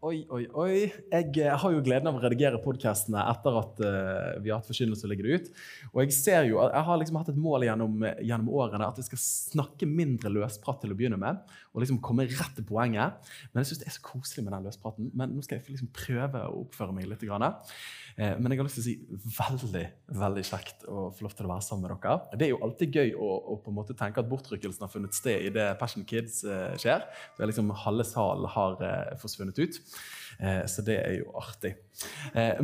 Oi, oi, oi. Jeg eh, har jo gleden av å redigere podkastene etter at eh, vi har hatt forkynnelse og legger det ut. Og jeg ser jo, jeg har liksom hatt et mål gjennom, gjennom årene at jeg skal snakke mindre løsprat til å begynne med. Og liksom komme rett til poenget. Men jeg syns det er så koselig med den løspraten. Men nå skal jeg liksom prøve å oppføre meg litt. Grann. Eh, Men jeg har lyst til å si veldig veldig kjekt å få lov til å være sammen med dere. Det er jo alltid gøy å, å på en måte tenke at bortrykkelsen har funnet sted i det Passion Kids eh, skjer. Det er liksom Halve salen har eh, forsvunnet ut. Så det er jo artig.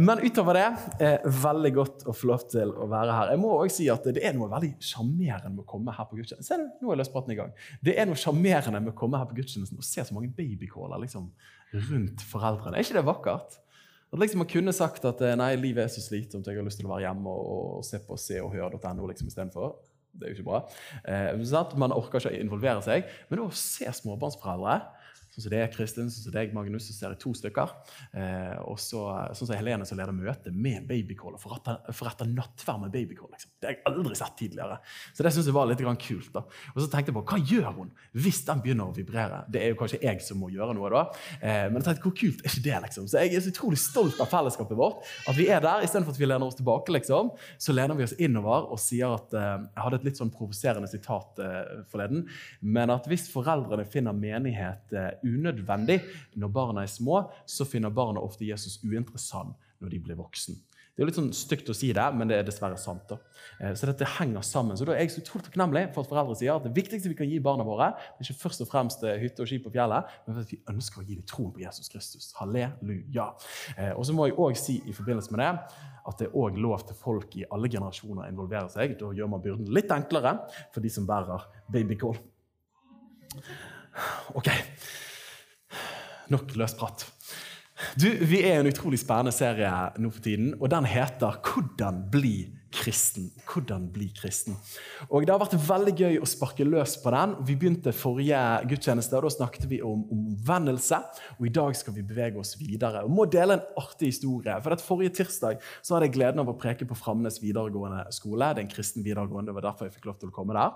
Men utover det, veldig godt å få lov til å være her. Jeg må også si at Det er noe veldig sjarmerende med å komme her på gudstjenesten. Se, nå er løspraten i gang. Det er noe sjarmerende med å komme her på gudstjenesten og se så mange babycaller liksom, rundt foreldrene. Er ikke det vakkert? At liksom Man kunne sagt at eh, nei, livet er så slitsomt, jeg har lyst til å være hjemme og, se på se og høre.no liksom, istedenfor. Det er jo ikke bra. Eh? Man orker ikke å involvere seg. Men å se småbarnsforeldre Sånn som er Kristin, sånn som deg, Magnus, så ser jeg to stykker. Eh, og så, sånn som Helene som leder møte med babycall og forretter nattverd med babycall. Liksom. Det har jeg aldri sett tidligere. Så det synes jeg var litt kult. da. Og så tenkte jeg på, hva gjør hun hvis den begynner å vibrere? Det er jo kanskje jeg som må gjøre noe da. Eh, men jeg tenkte, hvor kult er ikke det? liksom? Så jeg er så utrolig stolt av fellesskapet vårt. At vi er der, istedenfor at vi lener oss tilbake, liksom, så lener vi oss innover og sier at eh, Jeg hadde et litt sånn provoserende sitat eh, forleden, men at hvis foreldrene finner menighet eh, unødvendig når barna er små, så finner barna ofte Jesus uinteressant når de blir voksen. Det er litt sånn stygt å si det, men det er dessverre sant. da. Eh, Så dette henger sammen. Så da er jeg så utrolig takknemlig for at foreldre sier at det viktigste vi kan gi barna våre, det er ikke først og fremst eh, hytte og ski på fjellet, men at vi ønsker å gi dem troen på Jesus Kristus. Halleluja. Eh, Og så må jeg òg si i forbindelse med det at det er òg lov til folk i alle generasjoner å involvere seg. Da gjør man byrden litt enklere for de som bærer babycall. Ok. Nok løsprat. Du, Vi er i en utrolig spennende serie nå for tiden, og den heter 'Hvordan bli kristen'. Hvordan bli kristen. Og Det har vært veldig gøy å sparke løs på den. Vi begynte forrige gudstjeneste, og da snakket vi om omvendelse. Og i dag skal vi bevege oss videre. Og må dele en artig historie. For Forrige tirsdag så hadde jeg gleden av å preke på Framnes videregående skole. Det er en kristen videregående, det var derfor jeg fikk lov til å komme der.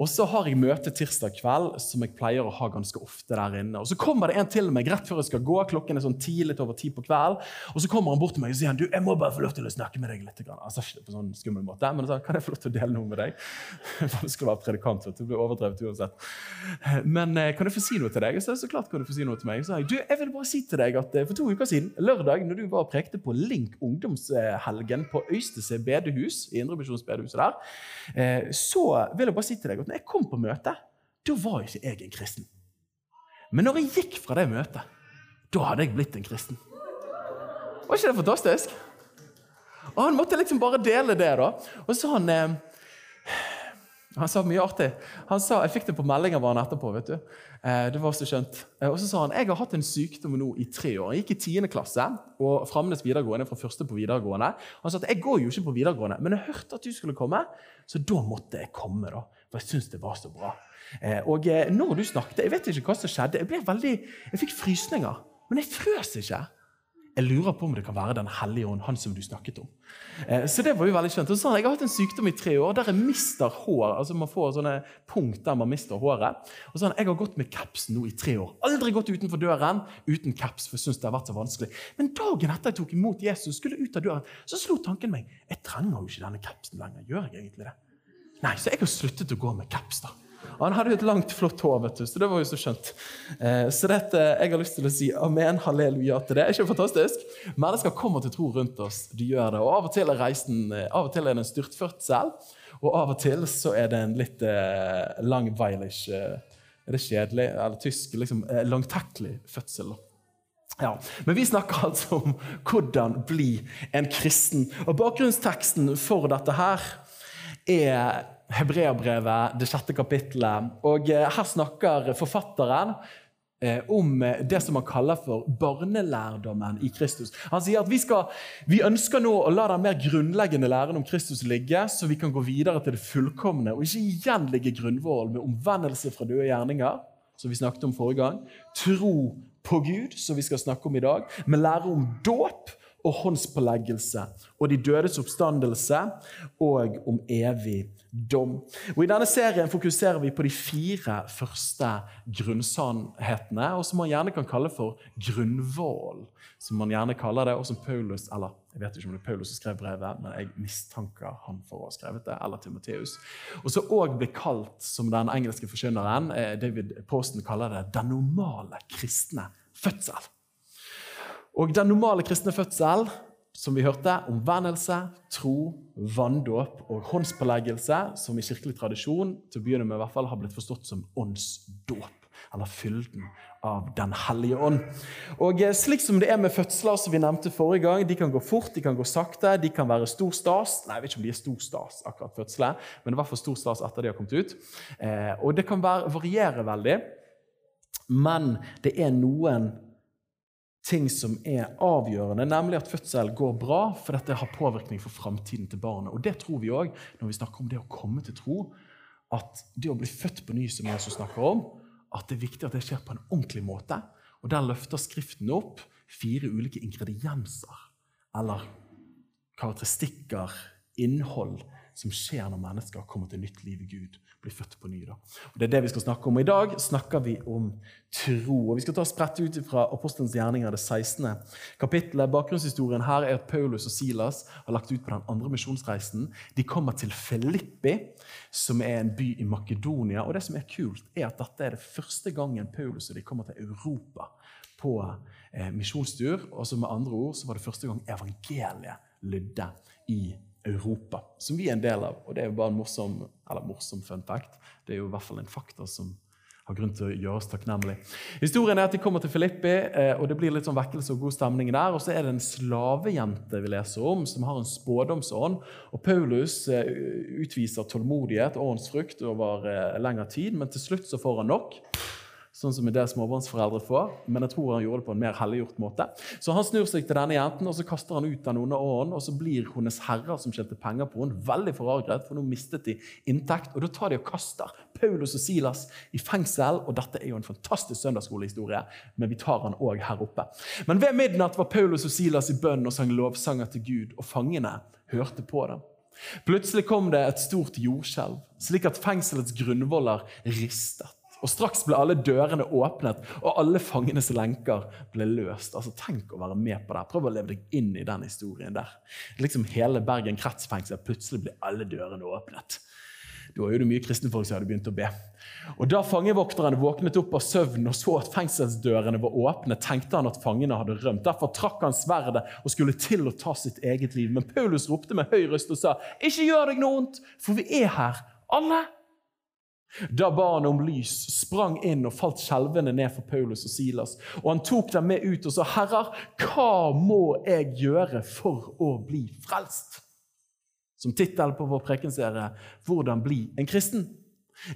Og så har jeg møte tirsdag kveld, som jeg pleier å ha ganske ofte der inne. Og så kommer det en til meg rett før jeg skal gå. Klokken er sånn ti, litt over ti på kveld. Og så kommer han bort til meg og sier han, du, jeg må bare få lov til å snakke med deg litt. Han ikke sånn skummel måte, men han sa kan jeg få lov til å dele noe med deg? Vanskelig å være predikant, vet du. Blir overdrevet uansett. Men eh, kan jeg få si noe til deg? Så, så klart kan du få si noe til meg. Så sa jeg, du, jeg vil bare si til deg at eh, For to uker siden, lørdag, når du var og prekte på Link ungdomshelgen på Øystese bedehus, i Indremisjonsbedehuset der, eh, så vil jeg bare si til deg at når jeg kom på møtet, da var ikke jeg en kristen. Men når jeg gikk fra det møtet, da hadde jeg blitt en kristen. Var ikke det fantastisk? Og han måtte liksom bare dele det, da. Og så han eh, Han sa mye artig. Han sa, Jeg fikk det på melding av han etterpå. vet du. Eh, det var så skjønt. Eh, og så sa han jeg har hatt en sykdom nå i tre år. Jeg gikk i 10. klasse og Framnes videregående fra første på videregående. Han sa at jeg går jo ikke på videregående, men jeg hørte at du skulle komme, så da måtte jeg komme. da. For jeg syntes det var så bra. Eh, og eh, når du snakket, Jeg vet ikke hva som skjedde. Jeg ble veldig, jeg fikk frysninger. Men jeg frøs ikke. Jeg lurer på om det kan være Den hellige ånd, han som du snakket om. Eh, så det var jo veldig skjønt. Og så har Jeg hatt en sykdom i tre år der jeg mister hår. altså Man får sånne punkt der man mister håret. Og så han, jeg har gått med kapsen nå i tre år. Aldri gått utenfor døren uten kaps, for jeg synes det har vært så vanskelig. Men dagen etter jeg tok imot Jesus, skulle ut av døren, så slo tanken meg jeg trenger jo ikke denne kapsen lenger. Gjør jeg egentlig det? Nei, så jeg har sluttet å gå med kaps. da. Han hadde jo et langt, flott hår, vet du, så det var jo så skjønt. Eh, så dette, jeg har lyst til å si amen, halleluja til det. Er ikke fantastisk? Mennesker kommer til tro rundt oss. De gjør det. Og Av og til er reisen, eh, av og til er det en styrtfødsel, og av og til så er det en litt eh, langweilish eh, Er det kjedelig? Eller tysk? liksom eh, Langtekkelig fødsel. Ja, Men vi snakker altså om hvordan bli en kristen. Og Bakgrunnsteksten for dette her er Hebreabrevet, det sjette kapittelet. Og eh, Her snakker forfatteren eh, om eh, det som han kaller for barnelærdommen i Kristus. Han sier at vi, skal, vi ønsker nå å la den mer grunnleggende læren om Kristus ligge, så vi kan gå videre til det fullkomne, og ikke igjen ligge grunnvoll med omvendelse fra døde gjerninger, som vi snakket om forrige gang, tro på Gud, som vi skal snakke om i dag, med lære om dåp og håndspåleggelse og de dødes oppstandelse og om evig dom. Og I denne serien fokuserer vi på de fire første grunnsannhetene, og som man gjerne kan kalle for grunnvål, Som man gjerne kaller det, og som Paulus eller jeg vet ikke om det er Paulus som skrev brevet, men jeg mistanker han for å ha skrevet det, eller Timoteus. Og så òg blir kalt, som den engelske forkynneren eh, David Posten kaller det, den normale kristne fødsel. Og den normale kristne fødsel som vi hørte, omvendelse, tro, vanndåp og håndspåleggelse, som i kirkelig tradisjon til å begynne med i hvert fall har blitt forstått som åndsdåp. Eller fylden av Den hellige ånd. Og eh, Slik som det er med fødsler, som vi nevnte forrige gang, de kan gå fort, de kan gå sakte, de kan være stor stas. Nei, jeg vet ikke om de er stor stas, akkurat fødsler, men i hvert fall stor stas etter de har kommet ut. Eh, og det kan være, variere veldig, men det er noen ting som er avgjørende, nemlig at fødsel går bra, for dette har påvirkning for framtiden til barnet. Og Det tror vi òg når vi snakker om det å komme til tro. At det å bli født på ny, som Jesus snakker om, at det er viktig at det skjer på en ordentlig måte. Og Der løfter Skriften opp fire ulike ingredienser, eller karakteristikker, innhold, som skjer når mennesker kommer til nytt liv i Gud. Blir født på ny. Da. Og Det er det vi skal snakke om. I dag snakker vi om tro. Og Vi skal ta spredt ut fra Apostelens gjerninger, det 16. kapittelet. Bakgrunnshistorien her er at Paulus og Silas har lagt ut på den andre misjonsreisen. De kommer til Filippi, som er en by i Makedonia. Og det som er kult, er at dette er det første gangen Paulus og de kommer til Europa på eh, misjonstur. Og så med andre ord så var det første gang evangeliet lydde i Europa. Europa, som vi er en del av. Og det er jo bare en morsom, eller morsom fun fact. Det er jo i hvert fall en fakta som har grunn til å gjøre oss takknemlig. Historien er at De kommer til Filippi, eh, og det blir litt sånn vekkelse og god stemning der. Og så er det en slavejente vi leser om, som har en spådomsånd. Og Paulus eh, utviser tålmodighet og åndsfrukt over eh, lengre tid, men til slutt så får han nok sånn som det småbarnsforeldre får. Men jeg tror han gjorde det på en mer helliggjort måte. Så han snur seg til denne jenten og så kaster han ut den onde ånden. Og så blir hennes herrer som tjente penger på henne, veldig forarget, for nå mistet de inntekt. Og da tar de og kaster Paulus og Silas i fengsel. Og dette er jo en fantastisk søndagsskolehistorie, men vi tar han òg her oppe. Men ved midnatt var Paulus og Silas i bønn og sang lovsanger til Gud, og fangene hørte på dem. Plutselig kom det et stort jordskjelv, slik at fengselets grunnvoller ristet. Og Straks ble alle dørene åpnet, og alle fangenes lenker ble løst. Altså, Tenk å være med på det. Prøv å leve deg inn i den historien der. Liksom Hele Bergen kretsfengsel, plutselig ble alle dørene åpnet. Da var jo det mye kristne folk som hadde begynt å be. Og Da fangevokteren våknet opp av søvnen og så at fengselsdørene var åpne, tenkte han at fangene hadde rømt. Derfor trakk han sverdet og skulle til å ta sitt eget liv. Men Paulus ropte med høy røst og sa, 'Ikke gjør deg noe vondt, for vi er her, alle.' Da ba han om lys, sprang inn og falt skjelvende ned for Paulus og Silas. Og han tok dem med ut og sa, 'Herrer, hva må jeg gjøre for å bli frelst?' Som tittel på vår prekenserie 'Hvordan bli en kristen'.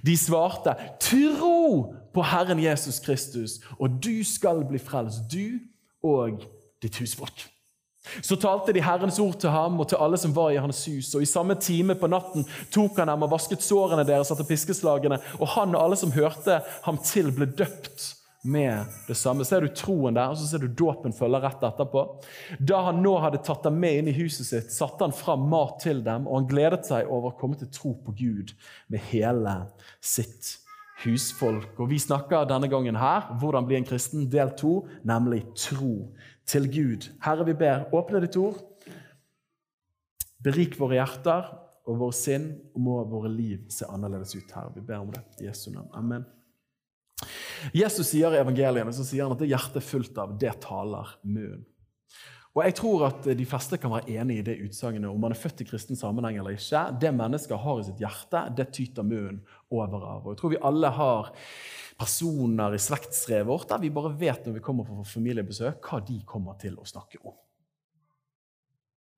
De svarte, 'Tro på Herren Jesus Kristus, og du skal bli frelst, du og ditt husfolk'. Så talte de Herrens ord til ham og til alle som var i hans hus. Og I samme time på natten tok han dem og vasket sårene deres etter piskeslagene. Og han og alle som hørte ham til, ble døpt med det samme. Ser du troen der, og så ser du dåpen følger rett etterpå. Da han nå hadde tatt dem med inn i huset sitt, satte han fram mat til dem, og han gledet seg over å komme til tro på Gud med hele sitt husfolk. Og Vi snakker denne gangen her hvordan bli en kristen, del to, nemlig tro til Gud. Herre, vi ber, åpne ditt ord. Berik våre hjerter og vår sinn, og må våre liv se annerledes ut. Herre. Vi ber om det i Jesu navn. Amen. Jesus sier i evangeliene så sier han at det hjertet er fullt av, det taler munnen. Og Jeg tror at de fleste kan være enig i det utsagnet om man er født i kristen sammenheng eller ikke. Det mennesker har i sitt hjerte, det tyter munnen over av. Og Jeg tror vi alle har personer i slektstreet vårt der vi bare vet når vi kommer på familiebesøk, hva de kommer til å snakke om.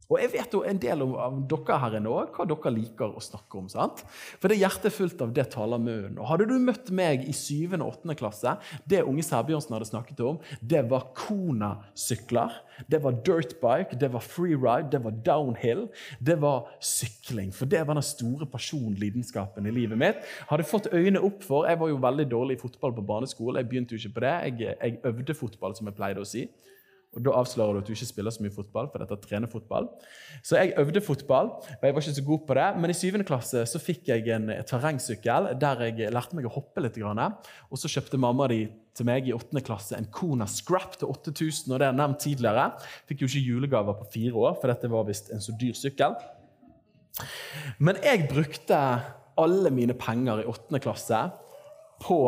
Og jeg vet jo en del av dere her inne òg hva dere liker å snakke om. sant? For det hjertet er fullt av det taler munnen. Og Hadde du møtt meg i 7. og 8. klasse, det unge Sæbjørnsen hadde snakket om, det var Kona-sykler, det var dirtbike, det var freeride, det var downhill, det var sykling. For det var den store personlidenskapen i livet mitt. Hadde fått øynene opp for Jeg var jo veldig dårlig i fotball på barneskole. Jeg begynte jo ikke på det. Jeg, jeg øvde fotball, som jeg pleide å si. Og Da avslører du at du ikke spiller så mye fotball, for dette trener fotball. Så jeg øvde fotball, og jeg var ikke så god på det. Men i 7. klasse så fikk jeg en terrengsykkel der jeg lærte meg å hoppe litt. Og så kjøpte mamma di til meg i 8. klasse en Kona Scrap til 8000. og det er nevnt tidligere. Fikk jo ikke julegaver på fire år, for dette var visst en så dyr sykkel. Men jeg brukte alle mine penger i 8. klasse på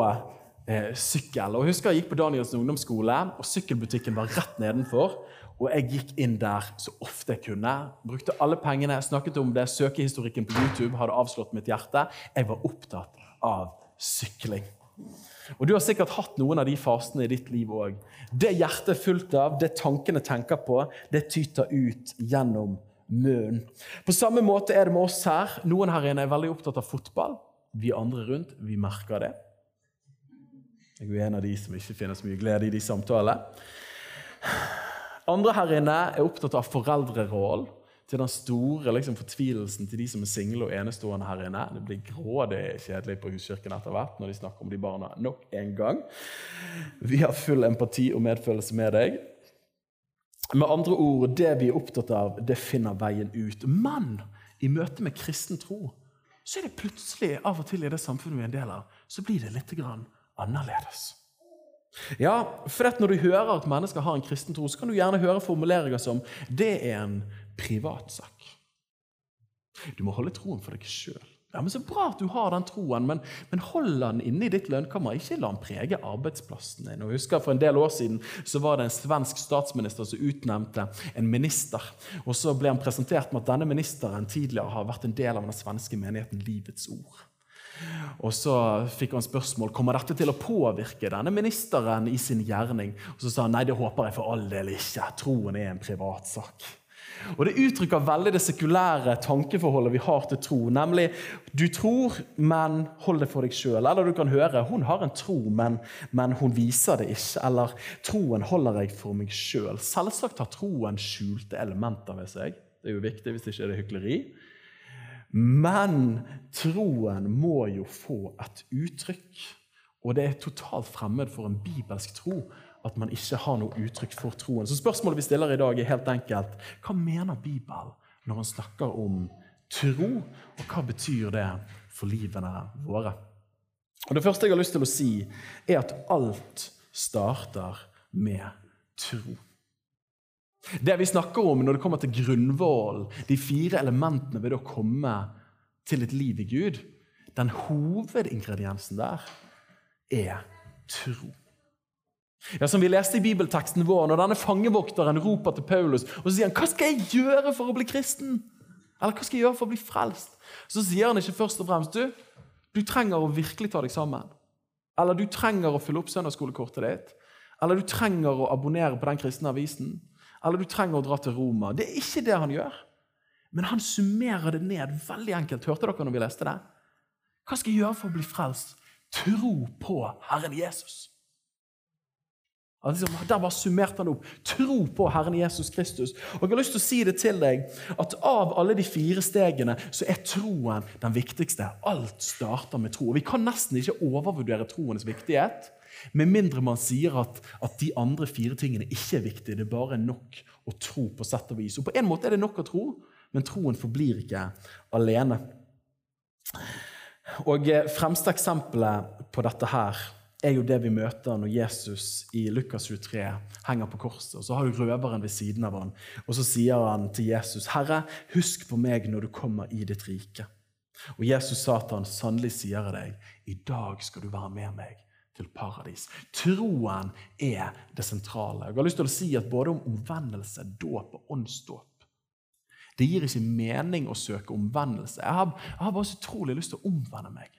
eh, sykkel. Og jeg husker Jeg gikk på Danielsen ungdomsskole, og sykkelbutikken var rett nedenfor. Og jeg gikk inn der så ofte jeg kunne. Brukte alle pengene, snakket om det. Søkehistorikken på YouTube hadde avslått mitt hjerte. Jeg var opptatt av sykling. Og Du har sikkert hatt noen av de fasene i ditt liv òg. Det hjertet er fullt av, det tankene tenker på, det tyter ut gjennom munnen. På samme måte er det med oss her. Noen her inne er veldig opptatt av fotball. Vi andre rundt, vi merker det. Jeg er en av de som ikke finner så mye glede i de samtalene. Andre her inne er opptatt av foreldrerollen. Til den store liksom, fortvilelsen til de som er single og enestående her inne. Det blir grådig kjedelig på Huskirken etter hvert når de snakker om de barna nok en gang. Vi har full empati og medfølelse med deg. Med andre ord, det vi er opptatt av, det finner veien ut. Men i møte med kristen tro så er det plutselig av og til i det samfunnet vi er en del av, så blir det litt grann annerledes. Ja, for Når du hører at mennesker har en kristen tro, så kan du gjerne høre formuleringer som 'det er en privatsak'. Du må holde troen for deg sjøl. Ja, men Så bra at du har den troen, men, men hold den inne i ditt lønnkammer. Ikke la den prege arbeidsplassen din. Og jeg husker For en del år siden så var det en svensk statsminister som utnevnte en minister. Og Så ble han presentert med at denne ministeren tidligere har vært en del av den svenske menigheten Livets Ord. Og Så fikk han spørsmål kommer dette til å påvirke denne ministeren i sin gjerning. Og Så sa han nei, det håper jeg for all del ikke. Troen er en privatsak. Og Det uttrykker veldig det sekulære tankeforholdet vi har til tro. Nemlig du tror, men hold det for deg sjøl. Eller du kan høre hun har en tro, men, men hun viser det ikke. Eller troen holder jeg for meg sjøl. Selvsagt har troen skjulte elementer ved seg. Det er jo viktig hvis det ikke er det hykleri. Men troen må jo få et uttrykk. Og det er totalt fremmed for en bibelsk tro at man ikke har noe uttrykk for troen. Så spørsmålet vi stiller i dag, er helt enkelt hva mener Bibelen når han snakker om tro, og hva betyr det for livene våre? Og Det første jeg har lyst til å si, er at alt starter med tro. Det vi snakker om når det kommer til grunnvollen, de fire elementene ved å komme til et liv i Gud, den hovedingrediensen der er tro. Ja, Som vi leste i bibelteksten vår, når denne fangevokteren roper til Paulus og så sier han, 'Hva skal jeg gjøre for å bli kristen?' Eller 'Hva skal jeg gjøre for å bli frelst?' Så sier han ikke først og fremst du, du trenger å virkelig ta deg sammen. Eller du trenger å fylle opp søndagsskolekortet ditt. Eller du trenger å abonnere på den kristne avisen eller du trenger å dra til Roma. Det er ikke det han gjør. Men han summerer det ned veldig enkelt. Hørte dere når vi leste det? Hva skal jeg gjøre for å bli frelst? Tro på Herren Jesus. Altså, der bare summerte han opp. Tro på Herren Jesus Kristus. Og jeg har lyst til å si det til deg, at Av alle de fire stegene så er troen den viktigste. Alt starter med tro. Og Vi kan nesten ikke overvurdere troens viktighet. Med mindre man sier at, at, de andre fire tingene ikke er viktige. Det er bare nok å tro på sett og vis. Og På en måte er det nok å tro, men troen forblir ikke alene. Og eh, Fremste eksempelet på dette her er jo det vi møter når Jesus i Lukas 23 henger på korset. og Så har du røveren ved siden av han, og så sier han til Jesus.: Herre, husk på meg når du kommer i ditt rike. Og Jesus sa til han, sannelig sier jeg deg, i dag skal du være med meg til paradis. Troen er det sentrale. Jeg har lyst til å si at Både om omvendelse, dåp og åndsdåp Det gir ikke mening å søke omvendelse. Jeg har, jeg har, bare så utrolig lyst til å omvende meg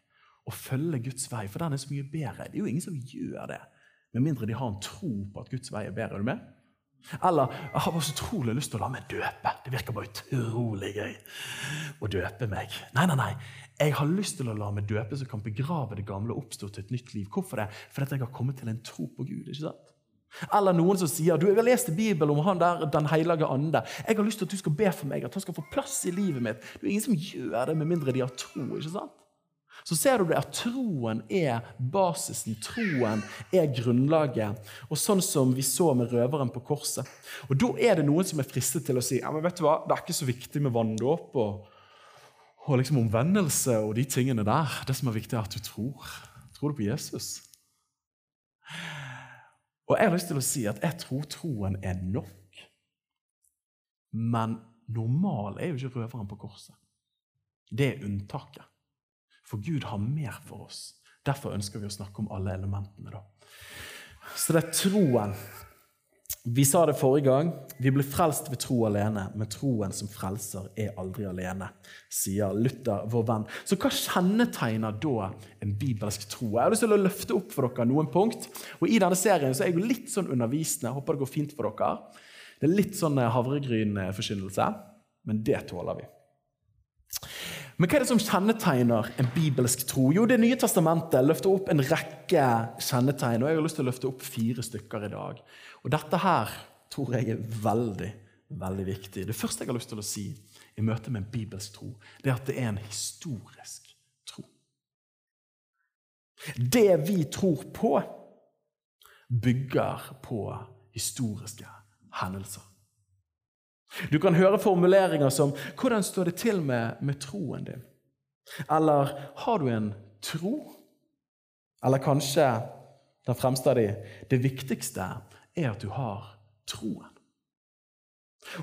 og følge Guds vei, for den er så mye bedre. Det er jo ingen som gjør det, med mindre de har en tro på at Guds vei er bedre. Er du med? Eller jeg har bare så utrolig lyst til å la meg døpe. Det virker bare utrolig gøy å døpe meg. Nei, nei, nei. Jeg har lyst til å la meg døpe så kan begrave det gamle og oppstå til et nytt liv. Hvorfor det? Fordi jeg har kommet til en tro på Gud. ikke sant? Eller noen som sier du, jeg har lest i Bibelen om han der, Den hellige ande. Jeg har lyst til at du skal be for meg, at han skal få plass i livet mitt. Det er ingen som gjør det med mindre de har tro. ikke sant? Så ser du det at troen er basisen, troen er grunnlaget. Og sånn som vi så med røveren på korset. Og Da er det noen som er fristet til å si ja, men vet du hva, det er ikke så viktig med vanndåp og, og liksom omvendelse og de tingene der. Det som er viktig, er at du tror. Tror du på Jesus? Og jeg har lyst til å si at jeg tror troen er nok. Men normal er jo ikke røveren på korset. Det er unntaket. For Gud har mer for oss. Derfor ønsker vi å snakke om alle elementene. da. Så det er troen. Vi sa det forrige gang. Vi ble frelst ved tro alene, men troen som frelser er aldri alene, sier Luther, vår venn. Så hva kjennetegner da en bibelsk tro? Jeg har lyst til å løfte opp for dere noen punkt. Og I denne serien så er jeg litt sånn undervisende. Jeg håper det går fint for dere. Det er litt sånn havregrynforkynnelse, men det tåler vi. Men hva er det som kjennetegner en bibelsk tro? Jo, Det nye testamentet løfter opp en rekke kjennetegn. og Jeg har lyst til å løfte opp fire stykker i dag. Og Dette her tror jeg er veldig veldig viktig. Det første jeg har lyst til å si i møte med en bibelsk tro, det er at det er en historisk tro. Det vi tror på, bygger på historiske hendelser. Du kan høre formuleringer som 'Hvordan står det til med, med troen din?' Eller 'Har du en tro?' Eller kanskje den fremste av de 'Det viktigste er at du har troen'.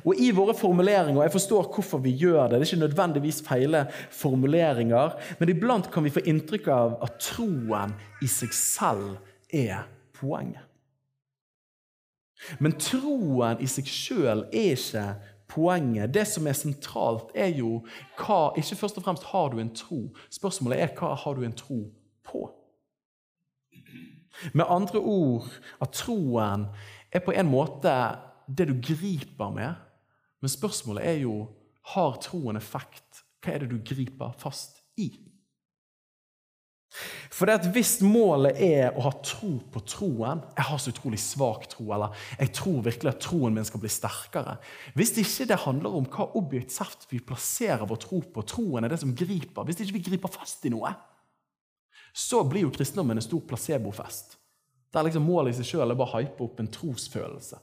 Og I våre formuleringer jeg forstår hvorfor vi gjør det, det er ikke nødvendigvis feile formuleringer, men iblant kan vi få inntrykk av at troen i seg selv er poenget. Men troen i seg sjøl er ikke poenget. Det som er sentralt, er jo hva Ikke først og fremst har du en tro. Spørsmålet er hva har du en tro på? Med andre ord at troen er på en måte det du griper med. Men spørsmålet er jo har troen effekt. Hva er det du griper fast i? For det at Hvis målet er å ha tro på troen Jeg har så utrolig svak tro. eller Jeg tror virkelig at troen min skal bli sterkere. Hvis ikke det handler om hva objektivt vi plasserer vår tro på, troen er det som griper, hvis ikke vi griper fast i noe, så blir jo kristendommen en stor placebofest. Der liksom målet i seg sjøl er bare å hype opp en trosfølelse.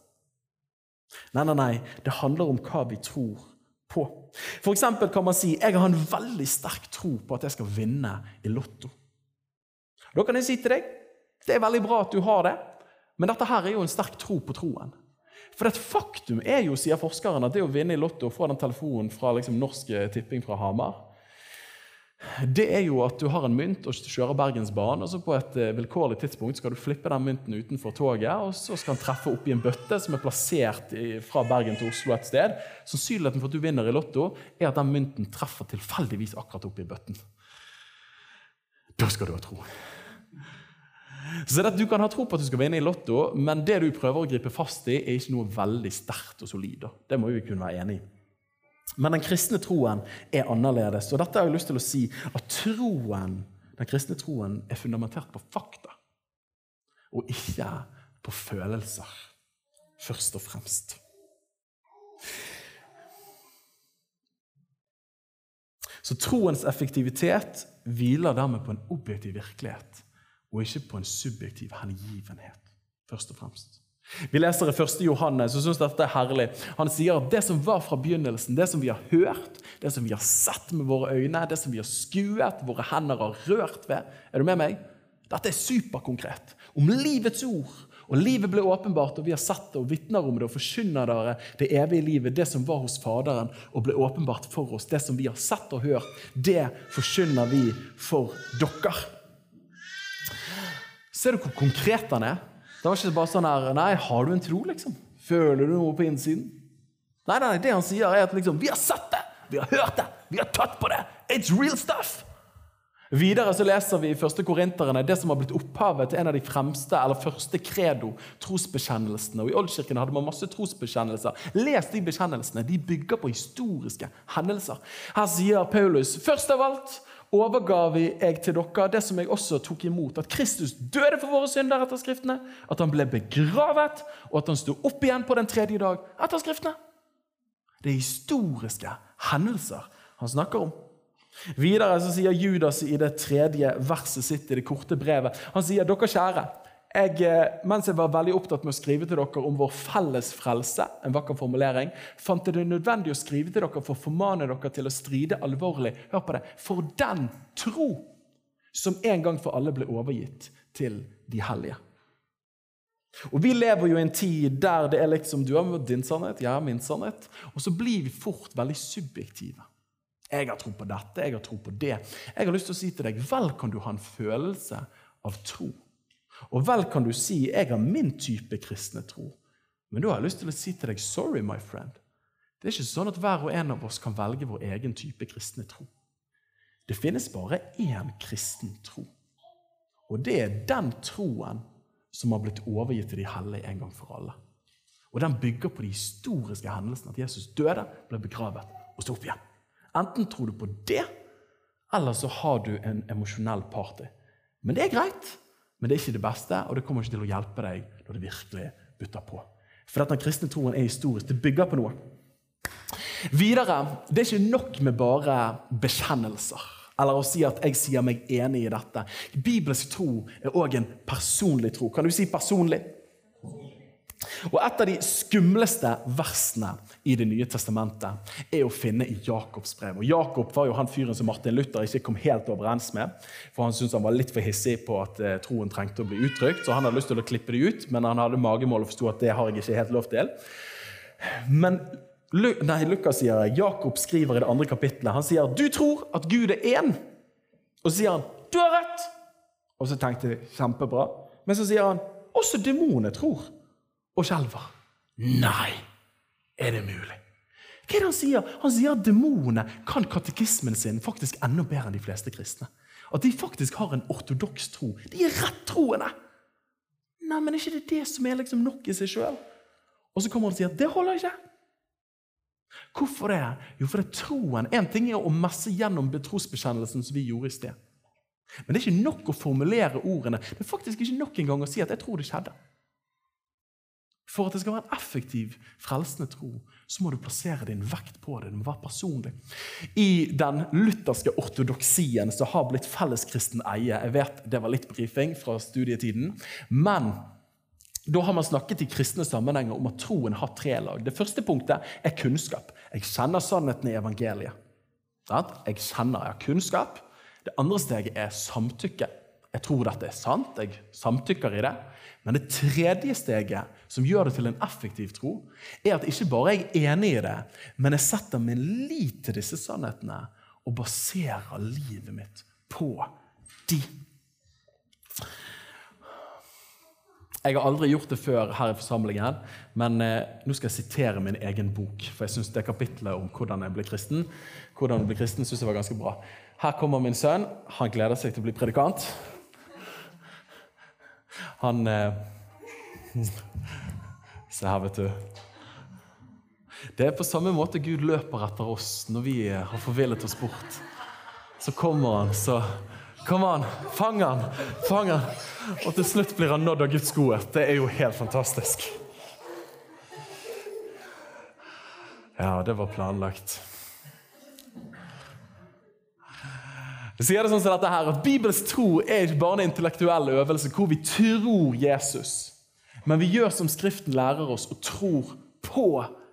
Nei, nei, nei. Det handler om hva vi tror på. For eksempel kan man si jeg har en veldig sterk tro på at jeg skal vinne i Lotto. Da kan jeg si til deg det er veldig bra at du har det, men dette her er jo en sterk tro på troen. For et faktum er jo, sier forskeren, at det å vinne i Lotto og få den telefonen fra liksom, Norsk Tipping fra Hamar det er jo at du har en mynt og kjører Bergensbanen, og så på et eh, vilkårlig tidspunkt skal du flippe den mynten utenfor toget, og så skal den treffe oppi en bøtte som er plassert fra Bergen til Oslo et sted. Sannsynligheten for at du vinner i Lotto, er at den mynten treffer tilfeldigvis akkurat oppi bøtten. Da skal du ha tro. Så det at Du kan ha tro på at du skal vinne i Lotto, men det du prøver å gripe fast i, er ikke noe veldig sterkt og solid. Det må vi kunne være enig i. Men den kristne troen er annerledes. Og dette har jeg lyst til å si at troen, den kristne troen er fundamentert på fakta, og ikke på følelser, først og fremst. Så troens effektivitet hviler dermed på en objektiv virkelighet og ikke på en subjektiv hengivenhet, først og fremst. Vi leser i 1. Johannes og synes dette er herlig. Han sier at det som var fra begynnelsen, det som vi har hørt, det som vi har sett med våre øyne, det som vi har skuet, våre hender har rørt ved Er du med meg? Dette er superkonkret. Om livets ord. Og livet ble åpenbart, og vi har sett det og vitner om det og forkynner dere det evige livet, det som var hos Faderen og ble åpenbart for oss. Det som vi har sett og hørt, det forkynner vi for dere. Ser du hvor konkret han er? Det var ikke bare sånn her Nei, har du en tro, liksom? Føler du noe på innsiden? Nei, nei, det han sier, er at liksom Vi har sett det! Vi har hørt det! Vi har tatt på det! It's real stuff! Videre så leser vi i første Korinterne det som har blitt opphavet til en av de fremste eller første credo, trosbekjennelsene. Og I Oldkirken hadde man masse trosbekjennelser. Les de bekjennelsene. De bygger på historiske hendelser. Her sier Paulus først av alt overga vi jeg til dere det som jeg også tok imot. At Kristus døde for våre synder etter Skriftene, at han ble begravet, og at han sto opp igjen på den tredje dag etter Skriftene. Det er historiske hendelser han snakker om. Videre så sier Judas i det tredje verset sitt i det korte brevet Han sier, dere kjære, jeg, eh, mens jeg var veldig opptatt med å skrive til dere om vår felles frelse, en vakker formulering, fant jeg det nødvendig å skrive til dere for å formane dere til å stride alvorlig hør på det, for den tro som en gang for alle ble overgitt til de hellige. Og Vi lever jo i en tid der det er liksom du har din sannhet, jeg har min sannhet. Og så blir vi fort veldig subjektive. Jeg har tro på dette, jeg har tro på det. Jeg har lyst til å si til deg, vel kan du ha en følelse av tro. Og vel kan du si 'jeg har min type kristne tro'. Men da har jeg lyst til å si til deg 'sorry, my friend'. Det er ikke sånn at hver og en av oss kan velge vår egen type kristne tro. Det finnes bare én kristen tro. Og det er den troen som har blitt overgitt til de hellige en gang for alle. Og den bygger på de historiske hendelsene at Jesus døde, ble begravet og sto opp igjen. Enten tror du på det, eller så har du en emosjonell party. Men det er greit. Men det er ikke det beste, og det kommer ikke til å hjelpe deg når det virkelig butter på. For dette kristne troen er historisk. Det bygger på noe. Videre, Det er ikke nok med bare bekjennelser eller å si at jeg sier meg enig i dette. Bibelsk tro er òg en personlig tro. Kan du si personlig? Og Et av de skumleste versene i Det nye testamentet er å finne i Jakobs brev. Og Jakob var jo han fyren som Martin Luther ikke kom helt overens med. For Han syntes han var litt for hissig på at eh, troen trengte å bli uttrykt. Så han hadde lyst til å klippe det ut, men han hadde magemål og forsto at det har jeg ikke helt lov til. Men nei, Lukas sier Jakob skriver i det andre kapittelet han sier du tror at Gud er én. Og så sier han du har rett. Og så tenkte jeg kjempebra. Men så sier han også demonene tror og skjelver. Nei, er det mulig? Hva er det Han sier Han sier at demonene kan katekismen sin faktisk enda bedre enn de fleste kristne. At de faktisk har en ortodoks tro. De er rettroende! Nei, men er ikke det det som er liksom nok i seg sjøl? Og så kommer han og sier at det holder ikke. Hvorfor det? Jo, for det er troen. Én ting er å messe gjennom betrosbekjennelsen som vi gjorde i sted. Men det er ikke nok å formulere ordene. Det er faktisk ikke nok engang å si at 'jeg tror det skjedde'. For at det skal være en effektiv, frelsende tro, så må du plassere din vekt på det. Det må være personlig. I den lutherske ortodoksien som har blitt felleskristen eie Jeg vet det var litt brifing fra studietiden, men da har man snakket i kristne sammenhenger om at troen har tre lag. Det første punktet er kunnskap. Jeg kjenner sannheten i evangeliet. Jeg kjenner, jeg har kunnskap. Det andre steget er samtykke. Jeg tror dette er sant, jeg samtykker i det. Men det tredje steget, som gjør det til en effektiv tro, er at ikke bare jeg er enig i det, men jeg setter min lit til disse sannhetene og baserer livet mitt på de. Jeg har aldri gjort det før her i forsamlingen, men eh, nå skal jeg sitere min egen bok. For jeg syns det kapitlet om hvordan jeg ble kristen, hvordan jeg ble kristen, synes jeg var ganske bra. Her kommer min sønn. Han gleder seg til å bli predikant. Han eh, Se her, vet du. Det er på samme måte Gud løper etter oss når vi eh, har forvillet oss bort. Så kommer han, så Kom an, fang han, fang han. Og til slutt blir han nådd av Guds godhet. Det er jo helt fantastisk. Ja, det var planlagt. Jeg sier det sånn som dette her, at Bibels tro er ikke bare en intellektuell øvelse hvor vi tror Jesus, men vi gjør som Skriften lærer oss, og tror på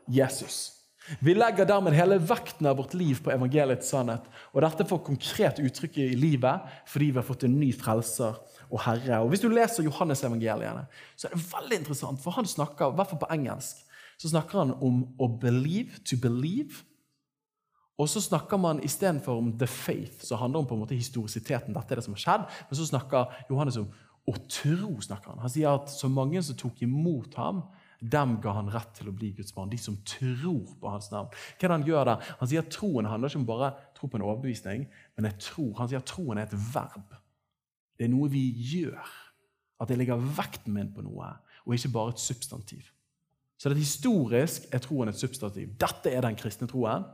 Jesus. Vi legger dermed hele vekten av vårt liv på evangeliets sannhet. Og dette får konkret uttrykk i livet fordi vi har fått en ny frelser og herre. Og Hvis du leser Johannes-evangeliene, så er det veldig interessant, for han snakker, i hvert fall på engelsk, så snakker han om å believe, to believe, og så snakker man istedenfor om the faith, som handler om på en måte historisiteten. dette er det som har skjedd, Men så snakker Johannes om å tro. snakker Han Han sier at så mange som tok imot ham, dem ga han rett til å bli Guds barn. De som tror på hans navn. Hva er det Han gjør der? Han sier at troen handler ikke om bare tro på en overbevisning, men jeg tror. han sier at troen er et verb. Det er noe vi gjør. At jeg legger vekten min på noe, og ikke bare et substantiv. Så det er Historisk er troen et substantiv. Dette er den kristne troen.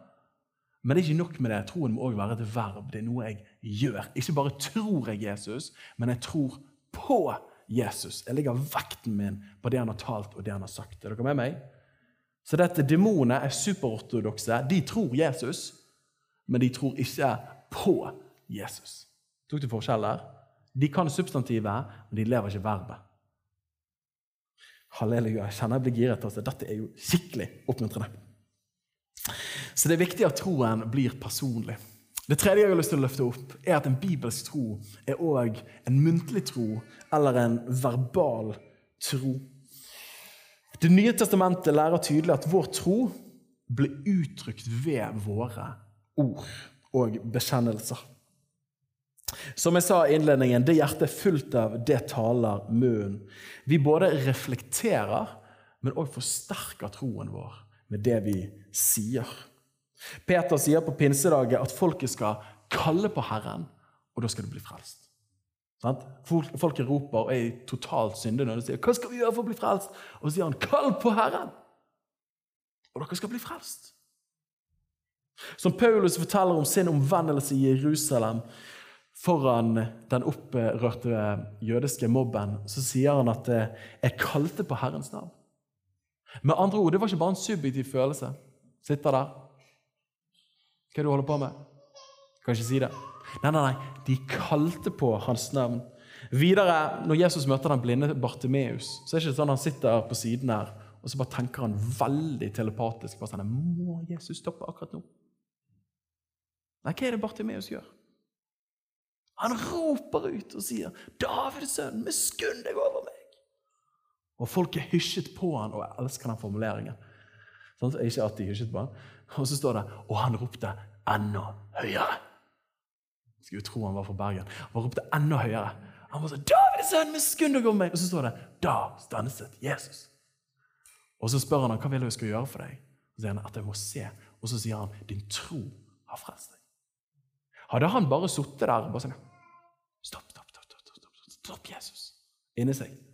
Men det er ikke nok med det. Troen må også være et verb. Det er noe jeg gjør. Ikke bare tror jeg Jesus, men jeg tror på Jesus. Jeg legger vekten min på det han har talt og det han har sagt. Er dere med meg? Så dette Demonene er superortodokse. De tror Jesus, men de tror ikke på Jesus. Tok du forskjell der? De kan substantivet, men de lever ikke verbet. Halleluja. Jeg kjenner jeg blir giret. Altså. Dette er jo skikkelig oppmuntrende. Så det er viktig at troen blir personlig. Det tredje jeg har lyst til å løfte opp, er at en bibelsk tro er òg en muntlig tro eller en verbal tro. Det nye testamentet lærer tydelig at vår tro blir uttrykt ved våre ord og bekjennelser. Som jeg sa i innledningen, det hjertet er fullt av, det taler munnen. Vi både reflekterer, men òg forsterker troen vår med det vi sier. Peter sier på pinsedagen at folket skal kalle på Herren, og da skal du bli frelst. Folket roper og er i totalt syndenød og sier 'Hva skal vi gjøre for å bli frelst?' Og så sier han 'Kall på Herren', og dere skal bli frelst. Som Paulus forteller om sin omvendelse i Jerusalem foran den opprørte jødiske mobben, så sier han at 'jeg kalte på Herrens navn'. Med andre ord, det var ikke bare en subjektiv følelse. Sitter der hva er det du holder på med? Kan ikke si det. Nei, nei, nei. De kalte på hans navn. Videre, når Jesus møter den blinde Bartimeus, så er det ikke sånn han sitter på siden her og så bare tenker han veldig telepatisk på sånn, Må Jesus stoppe akkurat nå? Nei, hva er det Bartimeus gjør? Han roper ut og sier, 'Davids sønn, miskunn deg over meg!' Og folket hysjet på han, og jeg elsker den formuleringen. Sånn, ikke at de hysjet på han. Og så står det Og han ropte enda høyere. Skulle tro han var fra Bergen. Han ropte enda høyere. Han var sånn 'David, sønn, miskunn deg over meg!' Og så står det 'Da stanset Jesus'. Og så spør han hva vil jeg skal gjøre for deg. Og så sier han at jeg må se. Og så sier han 'Din tro har frelst deg'. Hadde han bare sittet der bare sånn Stopp, stopp, stopp, stopp, stopp, stopp, stopp Jesus. Inni seg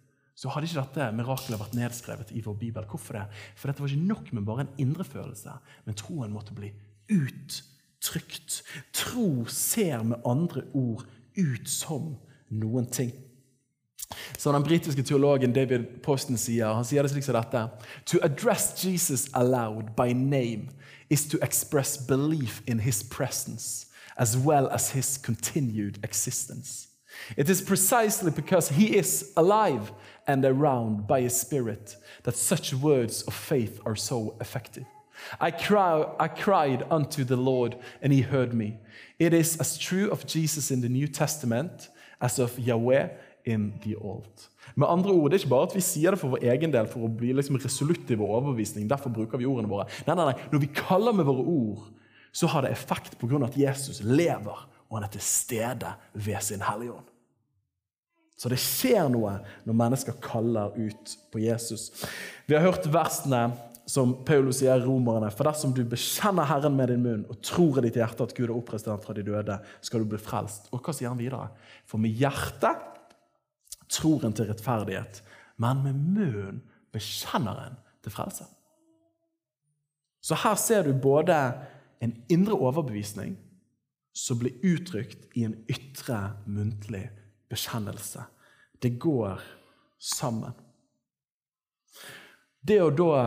så hadde ikke dette mirakelet vært nedskrevet i vår bibel. Hvorfor det? For dette var ikke nok med bare en indre følelse, men troen måtte bli uttrykt. Tro ser med andre ord ut som noen ting. Som den britiske teologen David Posten sier, han sier det slik som dette To address Jesus aloud by name is to express belief in his presence as well as his continued existence. It is precisely because he is alive and around by his spirit that such words of faith are so effective. I, cry, I cried unto the Lord, and he heard me. It is as true of Jesus in the New Testament as of Yahweh in the Old. Med andre ord, Det er ikke bare at vi sier det for vår egen del for å bli liksom resolutt i vår overbevisning. derfor bruker vi ordene våre. Nei, nei, nei. Når vi kaller med våre ord, så har det effekt pga. at Jesus lever, og han er til stede ved sin Hellige Ånd. Så det skjer noe når mennesker kaller ut på Jesus. Vi har hørt versene som Paulus sier romerne. For dersom du bekjenner Herren med din munn og tror i ditt hjerte at Gud er oppreist fra de døde, skal du bli frelst. Og hva sier han videre? For med hjertet tror en til rettferdighet, men med munnen bekjenner en til frelse. Så her ser du både en indre overbevisning som blir uttrykt i en ytre muntlig bekjennelse. Det går sammen. Det å da,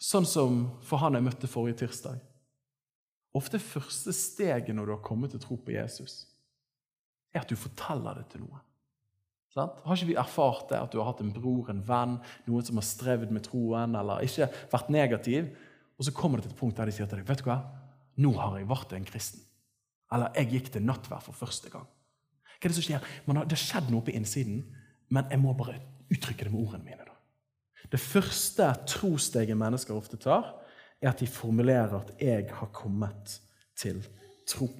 sånn som for han jeg møtte forrige tirsdag Ofte første steget når du har kommet til tro på Jesus, er at du forteller det til noen. Sant? Har ikke vi erfart det, at du har hatt en bror, en venn, noen som har strevd med troen, eller ikke vært negativ, og så kommer det til et punkt der de sier til deg vet du hva, nå har jeg vært en kristen. Eller jeg gikk til nattverd for første gang. Hva er det som skjer? Har, det har skjedd noe på innsiden, men jeg må bare uttrykke det med ordene mine. Da. Det første trossteget mennesker ofte tar, er at de formulerer at 'jeg har kommet til tro'.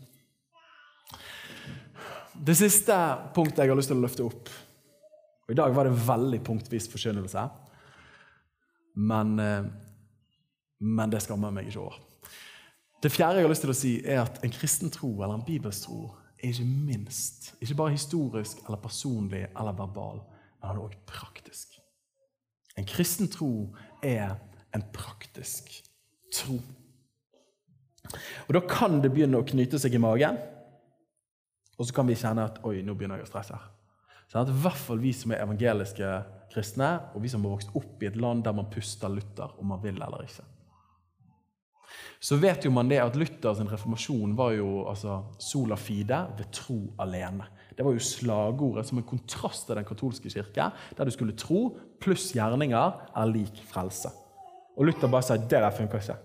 Det siste punktet jeg har lyst til å løfte opp og I dag var det veldig punktvis forkynnelse. men, eh, men det skammer meg ikke over. Det fjerde jeg har lyst til å si, er at en kristen tro eller en bibelstro er ikke minst ikke bare historisk eller personlig eller verbal, men den er også praktisk. En kristen tro er en praktisk tro. Og Da kan det begynne å knyte seg i magen, og så kan vi kjenne at oi, nå begynner jeg å stresse. Sånn I hvert fall vi som er evangeliske kristne, og vi som har vokst opp i et land der man puster Luther, om man vil eller ikke. Så vet jo man det at Luthers reformasjon var jo altså, sola fide ved tro alene. Det var jo slagordet som en kontrast til den katolske kirke, der du skulle tro pluss gjerninger er lik frelse. Og Luther bare sier det der funker ikke.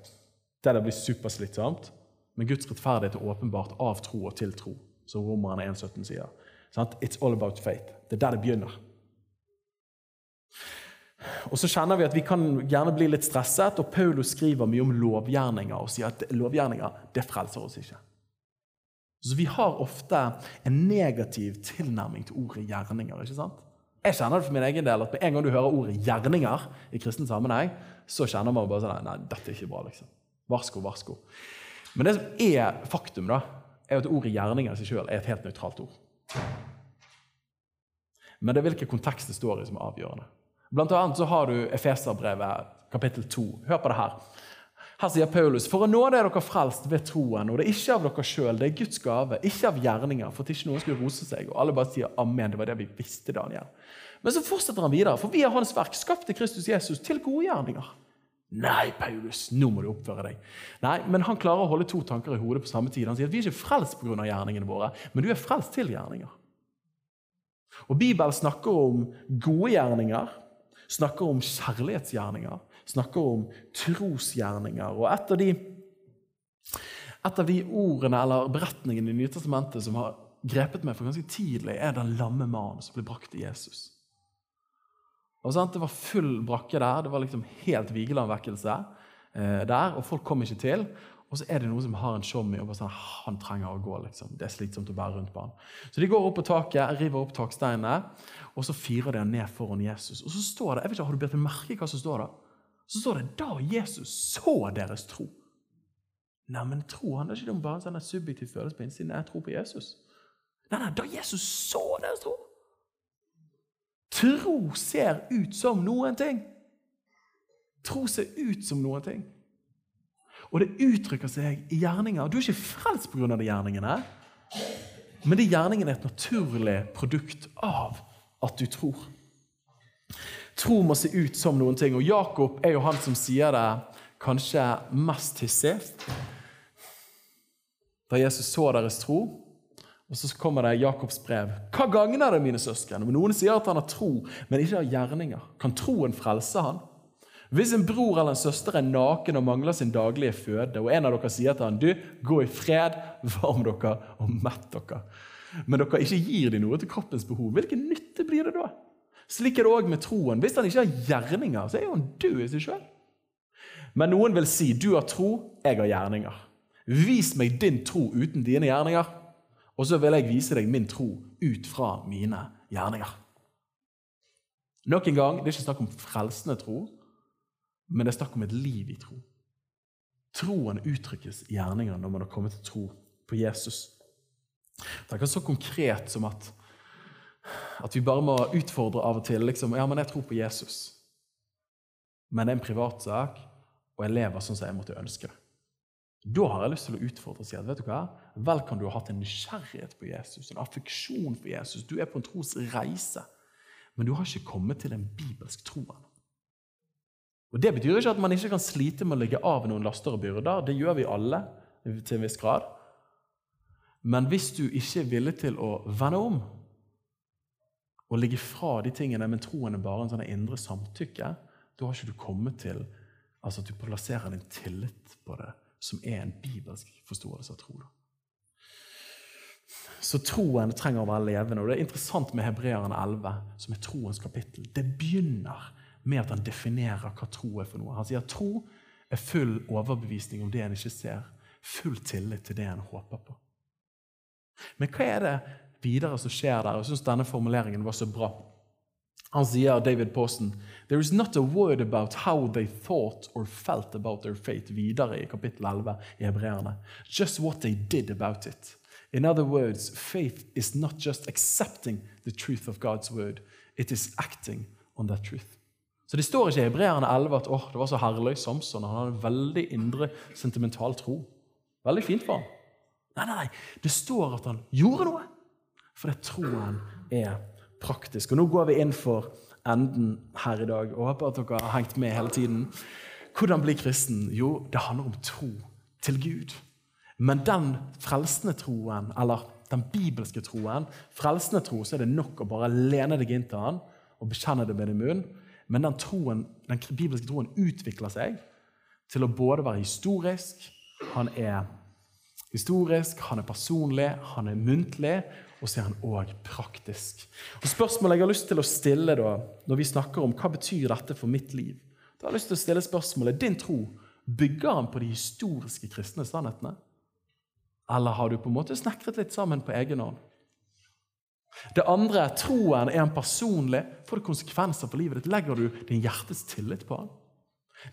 Det der blir superslitsomt. Men Guds rettferdighet er åpenbart av tro og til tro, som romerne 1,17 sier. It's all about faith. Det er der det begynner. Og så kjenner vi at vi kan gjerne bli litt stresset, og Paulus skriver mye om lovgjerninger og sier at lovgjerninger det frelser oss ikke. Så vi har ofte en negativ tilnærming til ordet gjerninger. ikke sant? Jeg kjenner det for min egen del at med en gang du hører ordet 'gjerninger' i kristen sammenheng, så kjenner man bare sånn Nei, dette er ikke bra. liksom. Varsko, varsko. Men det som er faktum, da, er at ordet 'gjerninger' i seg sjøl er et helt nøytralt ord. Men det er hvilken kontekst det står i, som er avgjørende. Blant annet så har du Efeserbrevet kapittel 2. Hør på det her. Her sier Paulus.: For å nå det er dere frelst ved troen, og det er ikke av dere sjøl, det er Guds gave, ikke av gjerninger, for at ikke noen skulle rose seg. Og alle bare sier amen. Det var det vi visste, Daniel. Men så fortsetter han videre, for vi er Hans verk, skapt i Kristus Jesus, til gode gjerninger. Nei, Paulus, nå må du oppføre deg. Nei, Men han klarer å holde to tanker i hodet på samme tid. Han sier at vi er ikke frelst pga. gjerningene våre, men du er frelst til gjerninger. Og Bibelen snakker om gode gjerninger, snakker om kjærlighetsgjerninger, snakker om trosgjerninger. Og et av de, et av de ordene eller beretningene i Nytestamentet som har grepet meg for ganske tidlig, er den lamme mannen som ble brakt til Jesus. Og sant? Det var full brakke der. Det var liksom helt Vigeland-vekkelse eh, der, og folk kom ikke til. Og så er det noen som har en showmy og bare sånn, han trenger å gå. liksom. Det er slitsomt å bære rundt på han. Så de går opp på taket, river opp taksteinene, og så firer de han ned foran Jesus. Og så står det, jeg vet ikke, Har du meg merke hva som står da? Så står det da Jesus så deres tro. Nei, men tro handler ikke om bare en sånn subjektiv følelse på innsiden. Jeg tror på Jesus. Nei, nei, da Jesus så deres tro. Tro ser ut som noen ting. Tro ser ut som noen ting. Og det uttrykker seg i gjerninger. Du er ikke frelst pga. de gjerningene, men de gjerningene er et naturlig produkt av at du tror. Tro må se ut som noen ting. Og Jakob er jo han som sier det kanskje mest hissig. Da Jesus så deres tro, og så kommer det Jakobs brev. Hva gagner det, mine søsken, om noen sier at han har tro, men ikke har gjerninger? Kan troen frelse han? Hvis en bror eller en søster er naken og mangler sin daglige føde, og en av dere sier til han, du, gå i fred, varm dere og mett dere, men dere ikke gir dem noe til kroppens behov, hvilken nytte blir det da? Slik er det òg med troen. Hvis han ikke har gjerninger, så er jo han død i seg sjøl. Men noen vil si, du har tro, jeg har gjerninger. Vis meg din tro uten dine gjerninger, og så vil jeg vise deg min tro ut fra mine gjerninger. Nok en gang, Det er ikke snakk om frelsende tro, men det er snakk om et liv i tro. Troen uttrykkes i gjerninger når man har kommet til tro på Jesus. Det er ikke så konkret som at, at vi bare må utfordre av og til. liksom, ja, men jeg tror på Jesus. Men det er en privatsak, og jeg lever sånn som jeg måtte ønske det. Da har jeg lyst til å utfordre og si at vet du hva? vel kan du ha hatt en nysgjerrighet på Jesus, en affeksjon for Jesus. Du er på en trosreise, men du har ikke kommet til en bibelsk tro ennå. Og Det betyr ikke at man ikke kan slite med å legge av noen laster og byrder. Det gjør vi alle til en viss grad. Men hvis du ikke er villig til å vende om og ligge fra de tingene, men troen er bare en sånn indre samtykke, da har ikke du kommet til altså at du plasserer din tillit på det, som er en bibelsk forståelse av tro. Så troen trenger å være levende. og Det er interessant med Hebreerne 11, som er troens kapittel. Det begynner med at han definerer hva tro er for noe. Han sier at tro er full overbevisning om det en ikke ser. Full tillit til det en håper på. Men hva er det videre som skjer der? Jeg syns denne formuleringen var så bra. Han sier, David Posten, There is not a word about how they thought or felt about their faith videre i kapittel 11 i Hebreerne. Just what they did about it. In other words, faith is not just accepting the truth of God's word, it is acting on that truth. Så Det står ikke i Hebreerne 11 at oh, det var så herlig Samson. Han hadde en veldig indre, sentimental tro. Veldig fint for ham. Nei, nei, nei. Det står at han gjorde noe. For det troen er praktisk. Og Nå går vi inn for enden her i dag. og Håper at dere har hengt med hele tiden. Hvordan bli kristen? Jo, det handler om tro til Gud. Men den frelsende troen, eller den bibelske troen Frelsende tro, så er det nok å bare lene deg inn til han og bekjenne det med din munn. Men den, troen, den bibelske troen utvikler seg til å både være historisk, han er historisk, han er personlig, han er muntlig, og så er han òg praktisk. Og Spørsmålet jeg har lyst til å stille da, når vi snakker om hva betyr dette for mitt liv, da har jeg lyst til å stille spørsmålet din tro bygger han på de historiske kristne sannhetene? Eller har du på en måte snekret litt sammen på egen hånd? Det andre, troen, er han personlig. Får det konsekvenser for livet ditt? Legger du din hjertes tillit på han?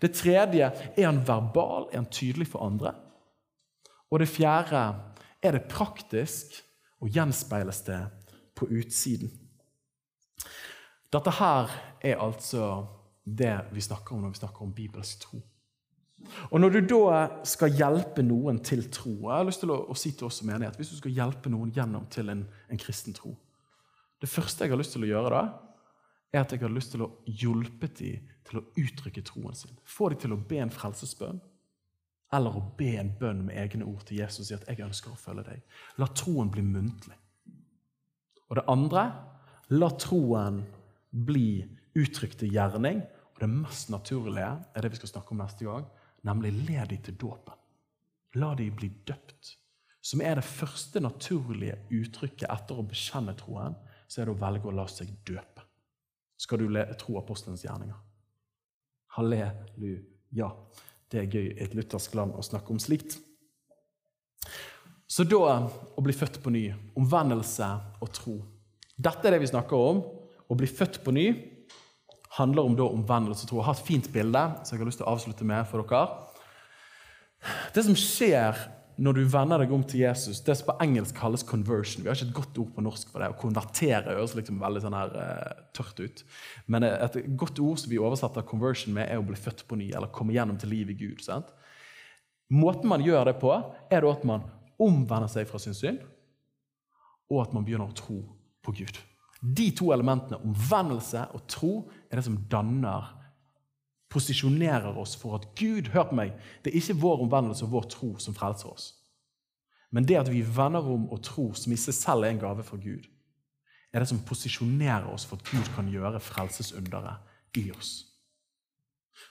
Det tredje, er han verbal? Er han tydelig for andre? Og det fjerde, er det praktisk, og gjenspeiles det på utsiden? Dette her er altså det vi snakker om når vi snakker om bibelsk tro. Og Når du da skal hjelpe noen til tro Jeg har lyst til å, si til oss som menighet, Hvis du skal hjelpe noen gjennom til en, en kristen tro, det første jeg har lyst til å gjøre da, er at jeg har lyst til å hjelpe dem til å uttrykke troen sin. Få dem til å be en frelsesbønn. Eller å be en bønn med egne ord til Jesus og si at 'jeg ønsker å følge deg'. La troen bli muntlig. Og det andre la troen bli uttrykt i gjerning. Og det mest naturlige er det vi skal snakke om neste gang, nemlig led dem til dåpen. La dem bli døpt. Som er det første naturlige uttrykket etter å bekjenne troen så er det å velge å la seg døpe. Skal du tro apostelens gjerninger? Halleluja. Det er gøy i et luthersk land å snakke om slikt. Så da å bli født på ny, omvendelse og tro. Dette er det vi snakker om. Å bli født på ny handler om da omvendelse og tro. Jeg har et fint bilde som jeg har lyst til å avslutte med for dere. Det som skjer når du vender deg om til Jesus, det som på engelsk kalles conversion Vi har ikke et godt ord på norsk for det. Å konvertere høres liksom veldig sånn her, uh, tørt ut. Men et godt ord som vi oversetter conversion med, er å bli født på ny, eller komme gjennom til liv i Gud. Sant? Måten man gjør det på, er at man omvender seg fra sin synd, og at man begynner å tro på Gud. De to elementene, omvendelse og tro, er det som danner posisjonerer oss for at Gud hør på meg, det er ikke vår omvendelse og vår tro som frelser oss. Men det at vi vender om og tror, som i seg selv er en gave fra Gud, er det som posisjonerer oss for at Gud kan gjøre frelsesunderet i oss.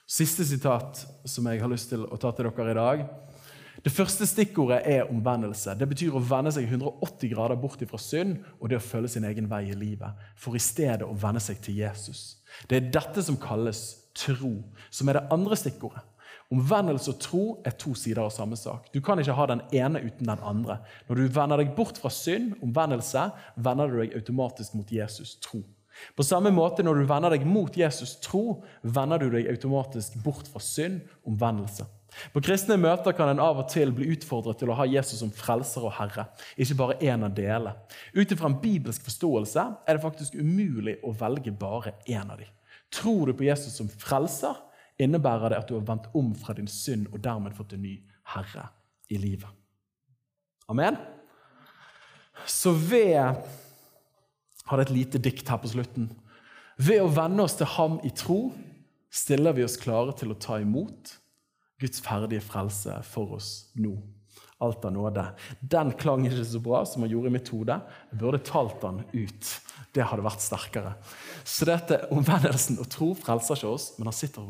Siste sitat som jeg har lyst til å ta til dere i dag. Det første stikkordet er omvendelse. Det betyr å vende seg 180 grader bort fra synd og det å følge sin egen vei i livet, for i stedet å vende seg til Jesus. Det er dette som kalles tro, som er det andre stikkordet. Omvendelse og tro er to sider av samme sak. Du kan ikke ha den ene uten den andre. Når du vender deg bort fra synd, omvendelse, vender du deg automatisk mot Jesus tro. På samme måte når du vender deg mot Jesus tro, vender du deg automatisk bort fra synd, omvendelse. På kristne møter kan en av og til bli utfordret til å ha Jesus som frelser og herre. Ikke bare én av delene. Ut ifra en bibelsk forståelse er det faktisk umulig å velge bare én av dem. Tror du på Jesus som frelser, innebærer det at du har vendt om fra din synd og dermed fått en ny herre i livet. Amen? Så ved Har det et lite dikt her på slutten. Ved å venne oss til ham i tro stiller vi oss klare til å ta imot Guds ferdige frelse for oss nå. Alt av nåde. Den klang ikke så bra som han gjorde i mitt hode. Jeg burde talt den ut. Det hadde vært sterkere. Så dette omvendelsen og tro frelser ikke oss, men han sitter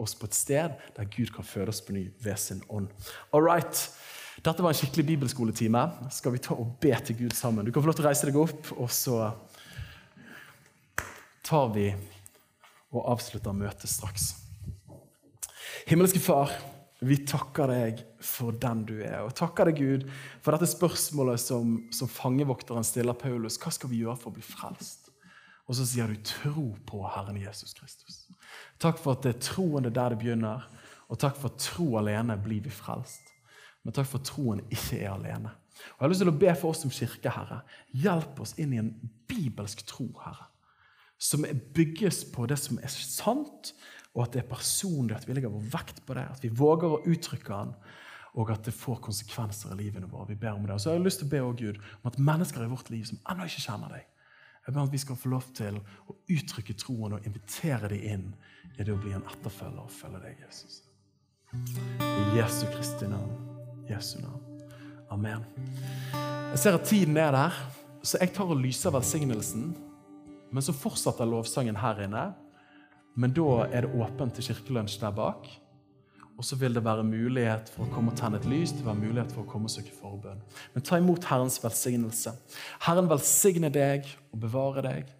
oss på et sted der Gud kan føde oss på ny ved sin ånd. All right. Dette var en skikkelig bibelskoletime. Skal vi ta og be til Gud sammen? Du kan få lov til å reise deg opp, og så tar vi og avslutter møtet straks. Himmelske Far. Vi takker deg for den du er. Og takker deg, Gud, for dette spørsmålet som, som fangevokteren stiller Paulus. Hva skal vi gjøre for å bli frelst? Og så sier du 'tro på Herren Jesus Kristus'. Takk for at det er troen det er der det begynner, og takk for at tro alene blir vi frelst. Men takk for at troen ikke er alene. Og Jeg har lyst til å be for oss som kirke, Herre. Hjelp oss inn i en bibelsk tro, Herre. Som bygges på det som er sant, og at det er personlig, at vi legger vår vekt på det. At vi våger å uttrykke den, og at det får konsekvenser i livene våre. Vi ber om det. Og så har jeg lyst til å be Gud, om at mennesker i vårt liv som ennå ikke kjenner deg, jeg ber om at vi skal få lov til å uttrykke troen og invitere dem inn i det å bli en etterfølger og følge deg, Jesus. I Jesu Kristi navn. Jesu navn. Amen. Jeg ser at tiden er der, så jeg tar og lyser velsignelsen. Men så fortsetter lovsangen her inne. Men da er det åpent til kirkelunsj der bak. Og så vil det være mulighet for å komme og tenne et lys, det vil være mulighet for å komme og søke forbønn. Men ta imot Herrens velsignelse. Herren velsigne deg og bevare deg.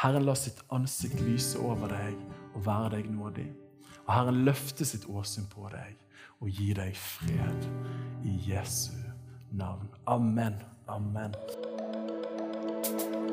Herren la sitt ansikt lyse over deg og være deg nådig. Og Herren løfte sitt åsyn på deg og gi deg fred. I Jesu navn. Amen. Amen.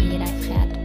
érek fel.